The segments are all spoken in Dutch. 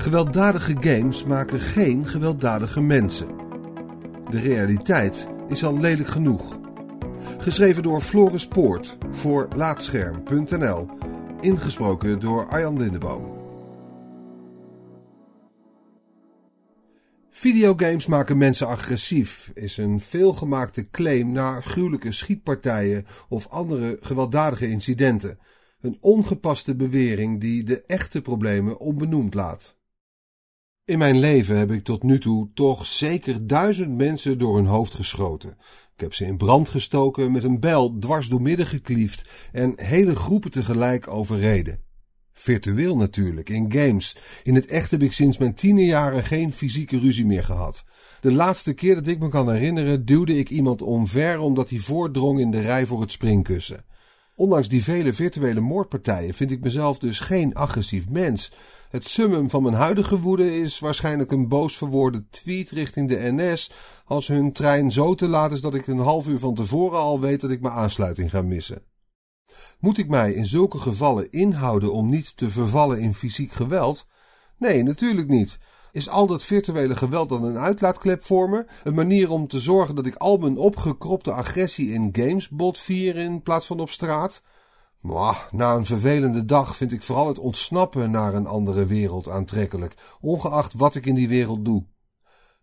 Gewelddadige games maken geen gewelddadige mensen. De realiteit is al lelijk genoeg. Geschreven door Floris Poort voor Laatscherm.nl. Ingesproken door Arjan Lindeboom. Videogames maken mensen agressief is een veelgemaakte claim na gruwelijke schietpartijen of andere gewelddadige incidenten. Een ongepaste bewering die de echte problemen onbenoemd laat. In mijn leven heb ik tot nu toe toch zeker duizend mensen door hun hoofd geschoten. Ik heb ze in brand gestoken, met een bijl dwars door midden gekliefd en hele groepen tegelijk overreden. Virtueel natuurlijk, in games. In het echt heb ik sinds mijn tienerjaren geen fysieke ruzie meer gehad. De laatste keer dat ik me kan herinneren duwde ik iemand omver omdat hij voordrong in de rij voor het springkussen. Ondanks die vele virtuele moordpartijen vind ik mezelf dus geen agressief mens. Het summum van mijn huidige woede is waarschijnlijk een boos verwoorde tweet richting de NS als hun trein zo te laat is dat ik een half uur van tevoren al weet dat ik mijn aansluiting ga missen. Moet ik mij in zulke gevallen inhouden om niet te vervallen in fysiek geweld? Nee, natuurlijk niet. Is al dat virtuele geweld dan een uitlaatklep voor me? Een manier om te zorgen dat ik al mijn opgekropte agressie in games botvier in plaats van op straat? Na een vervelende dag vind ik vooral het ontsnappen naar een andere wereld aantrekkelijk, ongeacht wat ik in die wereld doe.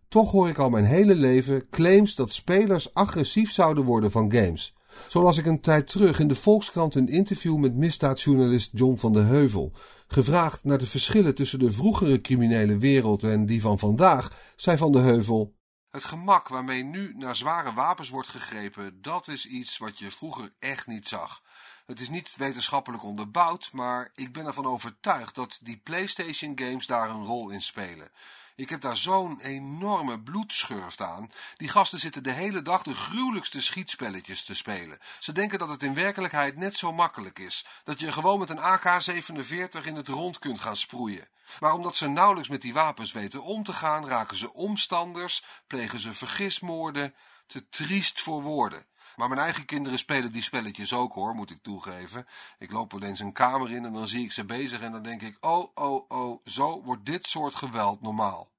Toch hoor ik al mijn hele leven claims dat spelers agressief zouden worden van games. Zo las ik een tijd terug in de Volkskrant een interview met misdaadjournalist John van de Heuvel. Gevraagd naar de verschillen tussen de vroegere criminele wereld en die van vandaag, zei Van de Heuvel: Het gemak waarmee nu naar zware wapens wordt gegrepen, dat is iets wat je vroeger echt niet zag. Het is niet wetenschappelijk onderbouwd, maar ik ben ervan overtuigd dat die PlayStation games daar een rol in spelen. Ik heb daar zo'n enorme bloedschurft aan. Die gasten zitten de hele dag de gruwelijkste schietspelletjes te spelen. Ze denken dat het in werkelijkheid net zo makkelijk is. Dat je gewoon met een AK-47 in het rond kunt gaan sproeien. Maar omdat ze nauwelijks met die wapens weten om te gaan, raken ze omstanders, plegen ze vergismoorden. Te triest voor woorden. Maar mijn eigen kinderen spelen die spelletjes ook hoor, moet ik toegeven. Ik loop wel eens een kamer in en dan zie ik ze bezig en dan denk ik, oh, oh, oh, zo wordt dit soort geweld normaal.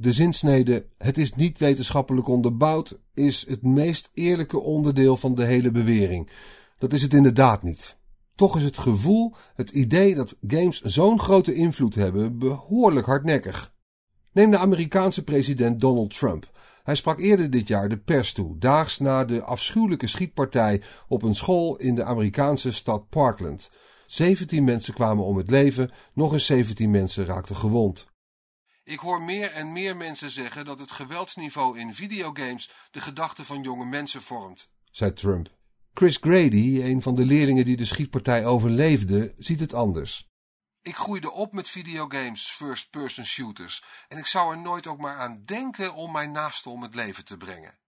De zinsnede, het is niet wetenschappelijk onderbouwd, is het meest eerlijke onderdeel van de hele bewering. Dat is het inderdaad niet. Toch is het gevoel, het idee dat games zo'n grote invloed hebben, behoorlijk hardnekkig. Neem de Amerikaanse president Donald Trump. Hij sprak eerder dit jaar de pers toe, daags na de afschuwelijke schietpartij op een school in de Amerikaanse stad Parkland. 17 mensen kwamen om het leven, nog eens 17 mensen raakten gewond. Ik hoor meer en meer mensen zeggen dat het geweldsniveau in videogames de gedachten van jonge mensen vormt, zei Trump. Chris Grady, een van de leerlingen die de schietpartij overleefde, ziet het anders. Ik groeide op met videogames, first-person shooters, en ik zou er nooit ook maar aan denken om mijn naaste om het leven te brengen.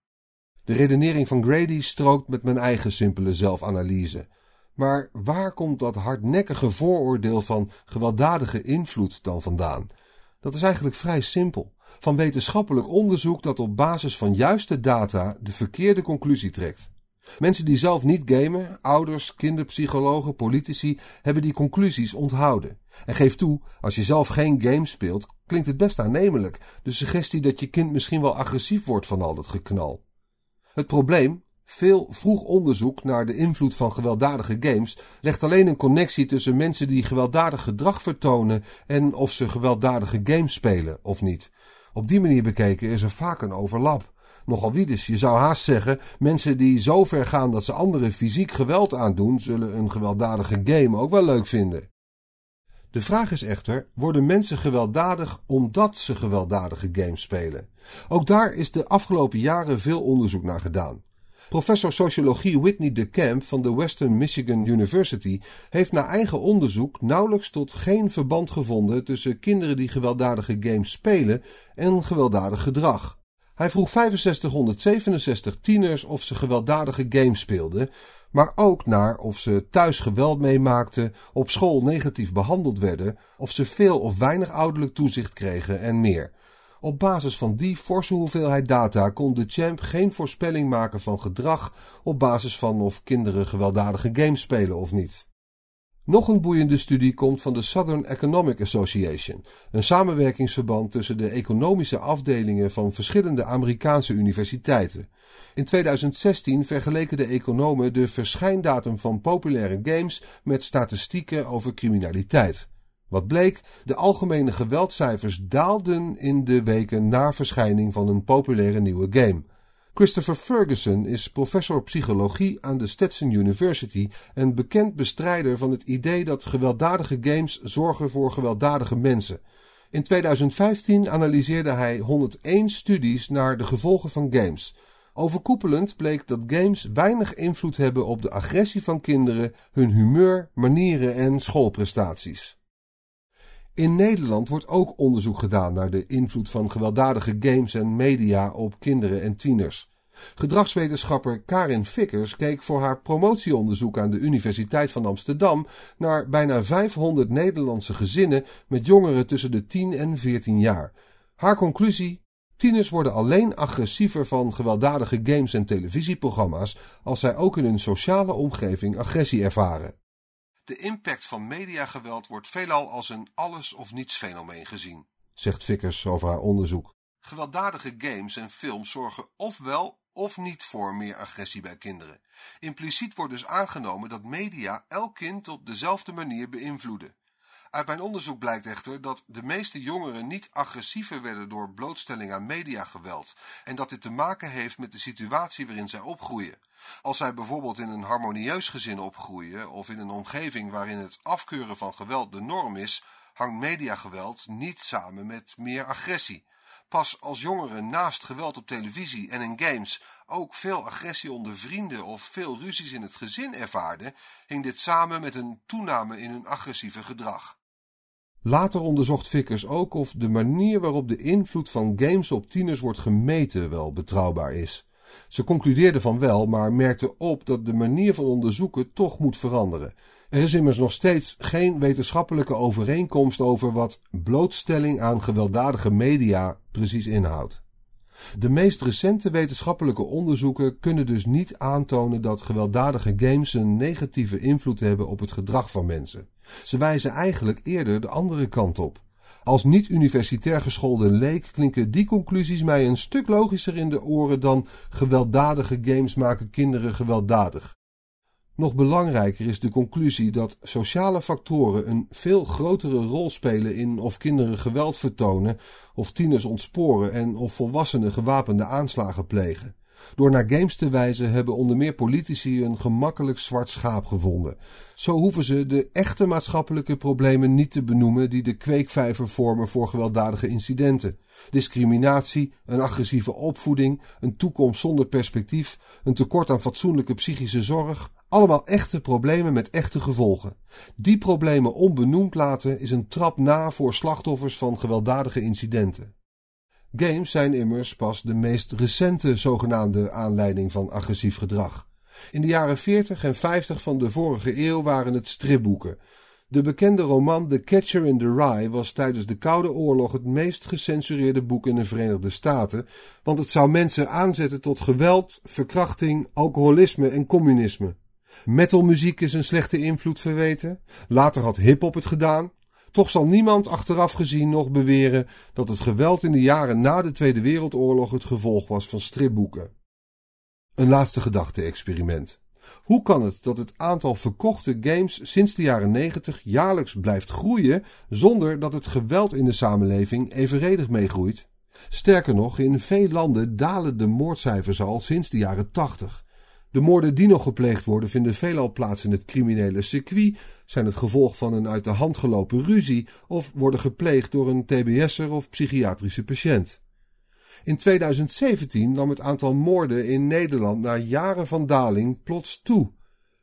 De redenering van Grady strookt met mijn eigen simpele zelfanalyse. Maar waar komt dat hardnekkige vooroordeel van gewelddadige invloed dan vandaan? Dat is eigenlijk vrij simpel. Van wetenschappelijk onderzoek dat op basis van juiste data de verkeerde conclusie trekt. Mensen die zelf niet gamen, ouders, kinderpsychologen, politici, hebben die conclusies onthouden. En geef toe, als je zelf geen game speelt, klinkt het best aannemelijk. De suggestie dat je kind misschien wel agressief wordt van al dat geknal. Het probleem, veel vroeg onderzoek naar de invloed van gewelddadige games legt alleen een connectie tussen mensen die gewelddadig gedrag vertonen en of ze gewelddadige games spelen of niet. Op die manier bekeken is er vaak een overlap nogal wie dus. Je zou haast zeggen, mensen die zo ver gaan dat ze anderen fysiek geweld aandoen, zullen een gewelddadige game ook wel leuk vinden. De vraag is echter, worden mensen gewelddadig omdat ze gewelddadige games spelen? Ook daar is de afgelopen jaren veel onderzoek naar gedaan. Professor sociologie Whitney de Camp van de Western Michigan University heeft na eigen onderzoek nauwelijks tot geen verband gevonden tussen kinderen die gewelddadige games spelen en gewelddadig gedrag. Hij vroeg 6567 tieners of ze gewelddadige games speelden, maar ook naar of ze thuis geweld meemaakten, op school negatief behandeld werden, of ze veel of weinig ouderlijk toezicht kregen en meer. Op basis van die forse hoeveelheid data kon de champ geen voorspelling maken van gedrag op basis van of kinderen gewelddadige games spelen of niet. Nog een boeiende studie komt van de Southern Economic Association, een samenwerkingsverband tussen de economische afdelingen van verschillende Amerikaanse universiteiten. In 2016 vergeleken de economen de verschijndatum van populaire games met statistieken over criminaliteit. Wat bleek, de algemene geweldcijfers daalden in de weken na verschijning van een populaire nieuwe game. Christopher Ferguson is professor psychologie aan de Stetson University en bekend bestrijder van het idee dat gewelddadige games zorgen voor gewelddadige mensen. In 2015 analyseerde hij 101 studies naar de gevolgen van games. Overkoepelend bleek dat games weinig invloed hebben op de agressie van kinderen, hun humeur, manieren en schoolprestaties. In Nederland wordt ook onderzoek gedaan naar de invloed van gewelddadige games en media op kinderen en tieners. Gedragswetenschapper Karin Vickers keek voor haar promotieonderzoek aan de Universiteit van Amsterdam naar bijna 500 Nederlandse gezinnen met jongeren tussen de 10 en 14 jaar. Haar conclusie: tieners worden alleen agressiever van gewelddadige games en televisieprogramma's als zij ook in hun sociale omgeving agressie ervaren. De impact van mediageweld wordt veelal als een alles of niets fenomeen gezien, zegt Vickers over haar onderzoek. Gewelddadige games en films zorgen ofwel of niet voor meer agressie bij kinderen. Impliciet wordt dus aangenomen dat media elk kind op dezelfde manier beïnvloeden. Uit mijn onderzoek blijkt echter dat de meeste jongeren niet agressiever werden door blootstelling aan mediageweld en dat dit te maken heeft met de situatie waarin zij opgroeien. Als zij bijvoorbeeld in een harmonieus gezin opgroeien of in een omgeving waarin het afkeuren van geweld de norm is, hangt mediageweld niet samen met meer agressie. Pas als jongeren naast geweld op televisie en in games ook veel agressie onder vrienden of veel ruzies in het gezin ervaarden, hing dit samen met een toename in hun agressieve gedrag. Later onderzocht Vickers ook of de manier waarop de invloed van games op tieners wordt gemeten wel betrouwbaar is. Ze concludeerde van wel, maar merkte op dat de manier van onderzoeken toch moet veranderen. Er is immers nog steeds geen wetenschappelijke overeenkomst over wat blootstelling aan gewelddadige media precies inhoudt. De meest recente wetenschappelijke onderzoeken kunnen dus niet aantonen dat gewelddadige games een negatieve invloed hebben op het gedrag van mensen. Ze wijzen eigenlijk eerder de andere kant op. Als niet-universitair geschoolde leek klinken die conclusies mij een stuk logischer in de oren dan gewelddadige games maken kinderen gewelddadig. Nog belangrijker is de conclusie dat sociale factoren een veel grotere rol spelen in of kinderen geweld vertonen, of tieners ontsporen en of volwassenen gewapende aanslagen plegen. Door naar games te wijzen hebben onder meer politici een gemakkelijk zwart schaap gevonden. Zo hoeven ze de echte maatschappelijke problemen niet te benoemen die de kweekvijver vormen voor gewelddadige incidenten. Discriminatie, een agressieve opvoeding, een toekomst zonder perspectief, een tekort aan fatsoenlijke psychische zorg, allemaal echte problemen met echte gevolgen. Die problemen onbenoemd laten is een trap na voor slachtoffers van gewelddadige incidenten. Games zijn immers pas de meest recente zogenaamde aanleiding van agressief gedrag. In de jaren 40 en 50 van de vorige eeuw waren het stripboeken. De bekende roman The Catcher in the Rye was tijdens de Koude Oorlog het meest gecensureerde boek in de Verenigde Staten, want het zou mensen aanzetten tot geweld, verkrachting, alcoholisme en communisme. Metalmuziek is een slechte invloed verweten. Later had hip-hop het gedaan. Toch zal niemand achteraf gezien nog beweren dat het geweld in de jaren na de Tweede Wereldoorlog het gevolg was van stripboeken. Een laatste gedachte-experiment. Hoe kan het dat het aantal verkochte games sinds de jaren 90 jaarlijks blijft groeien zonder dat het geweld in de samenleving evenredig meegroeit? Sterker nog, in veel landen dalen de moordcijfers al sinds de jaren 80. De moorden die nog gepleegd worden vinden veelal plaats in het criminele circuit, zijn het gevolg van een uit de hand gelopen ruzie of worden gepleegd door een TBS'er of psychiatrische patiënt. In 2017 nam het aantal moorden in Nederland na jaren van daling plots toe.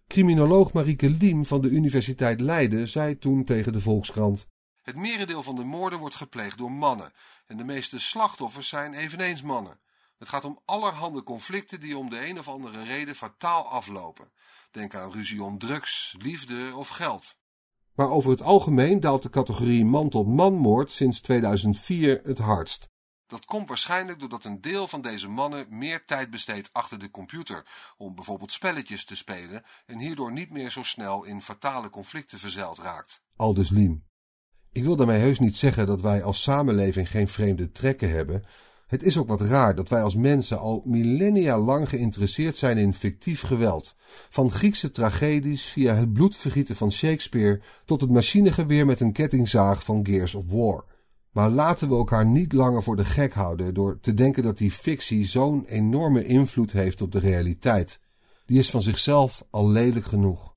Criminoloog Marieke Liem van de Universiteit Leiden zei toen tegen de Volkskrant: Het merendeel van de moorden wordt gepleegd door mannen en de meeste slachtoffers zijn eveneens mannen. Het gaat om allerhande conflicten die om de een of andere reden fataal aflopen. Denk aan ruzie om drugs, liefde of geld. Maar over het algemeen daalt de categorie man-tot-man-moord sinds 2004 het hardst. Dat komt waarschijnlijk doordat een deel van deze mannen meer tijd besteedt achter de computer om bijvoorbeeld spelletjes te spelen en hierdoor niet meer zo snel in fatale conflicten verzeild raakt. Aldus Liem. Ik wil daarmee heus niet zeggen dat wij als samenleving geen vreemde trekken hebben. Het is ook wat raar dat wij als mensen al millennia lang geïnteresseerd zijn in fictief geweld. Van Griekse tragedies via het bloedvergieten van Shakespeare tot het machinegeweer met een kettingzaag van Gears of War. Maar laten we elkaar niet langer voor de gek houden door te denken dat die fictie zo'n enorme invloed heeft op de realiteit. Die is van zichzelf al lelijk genoeg.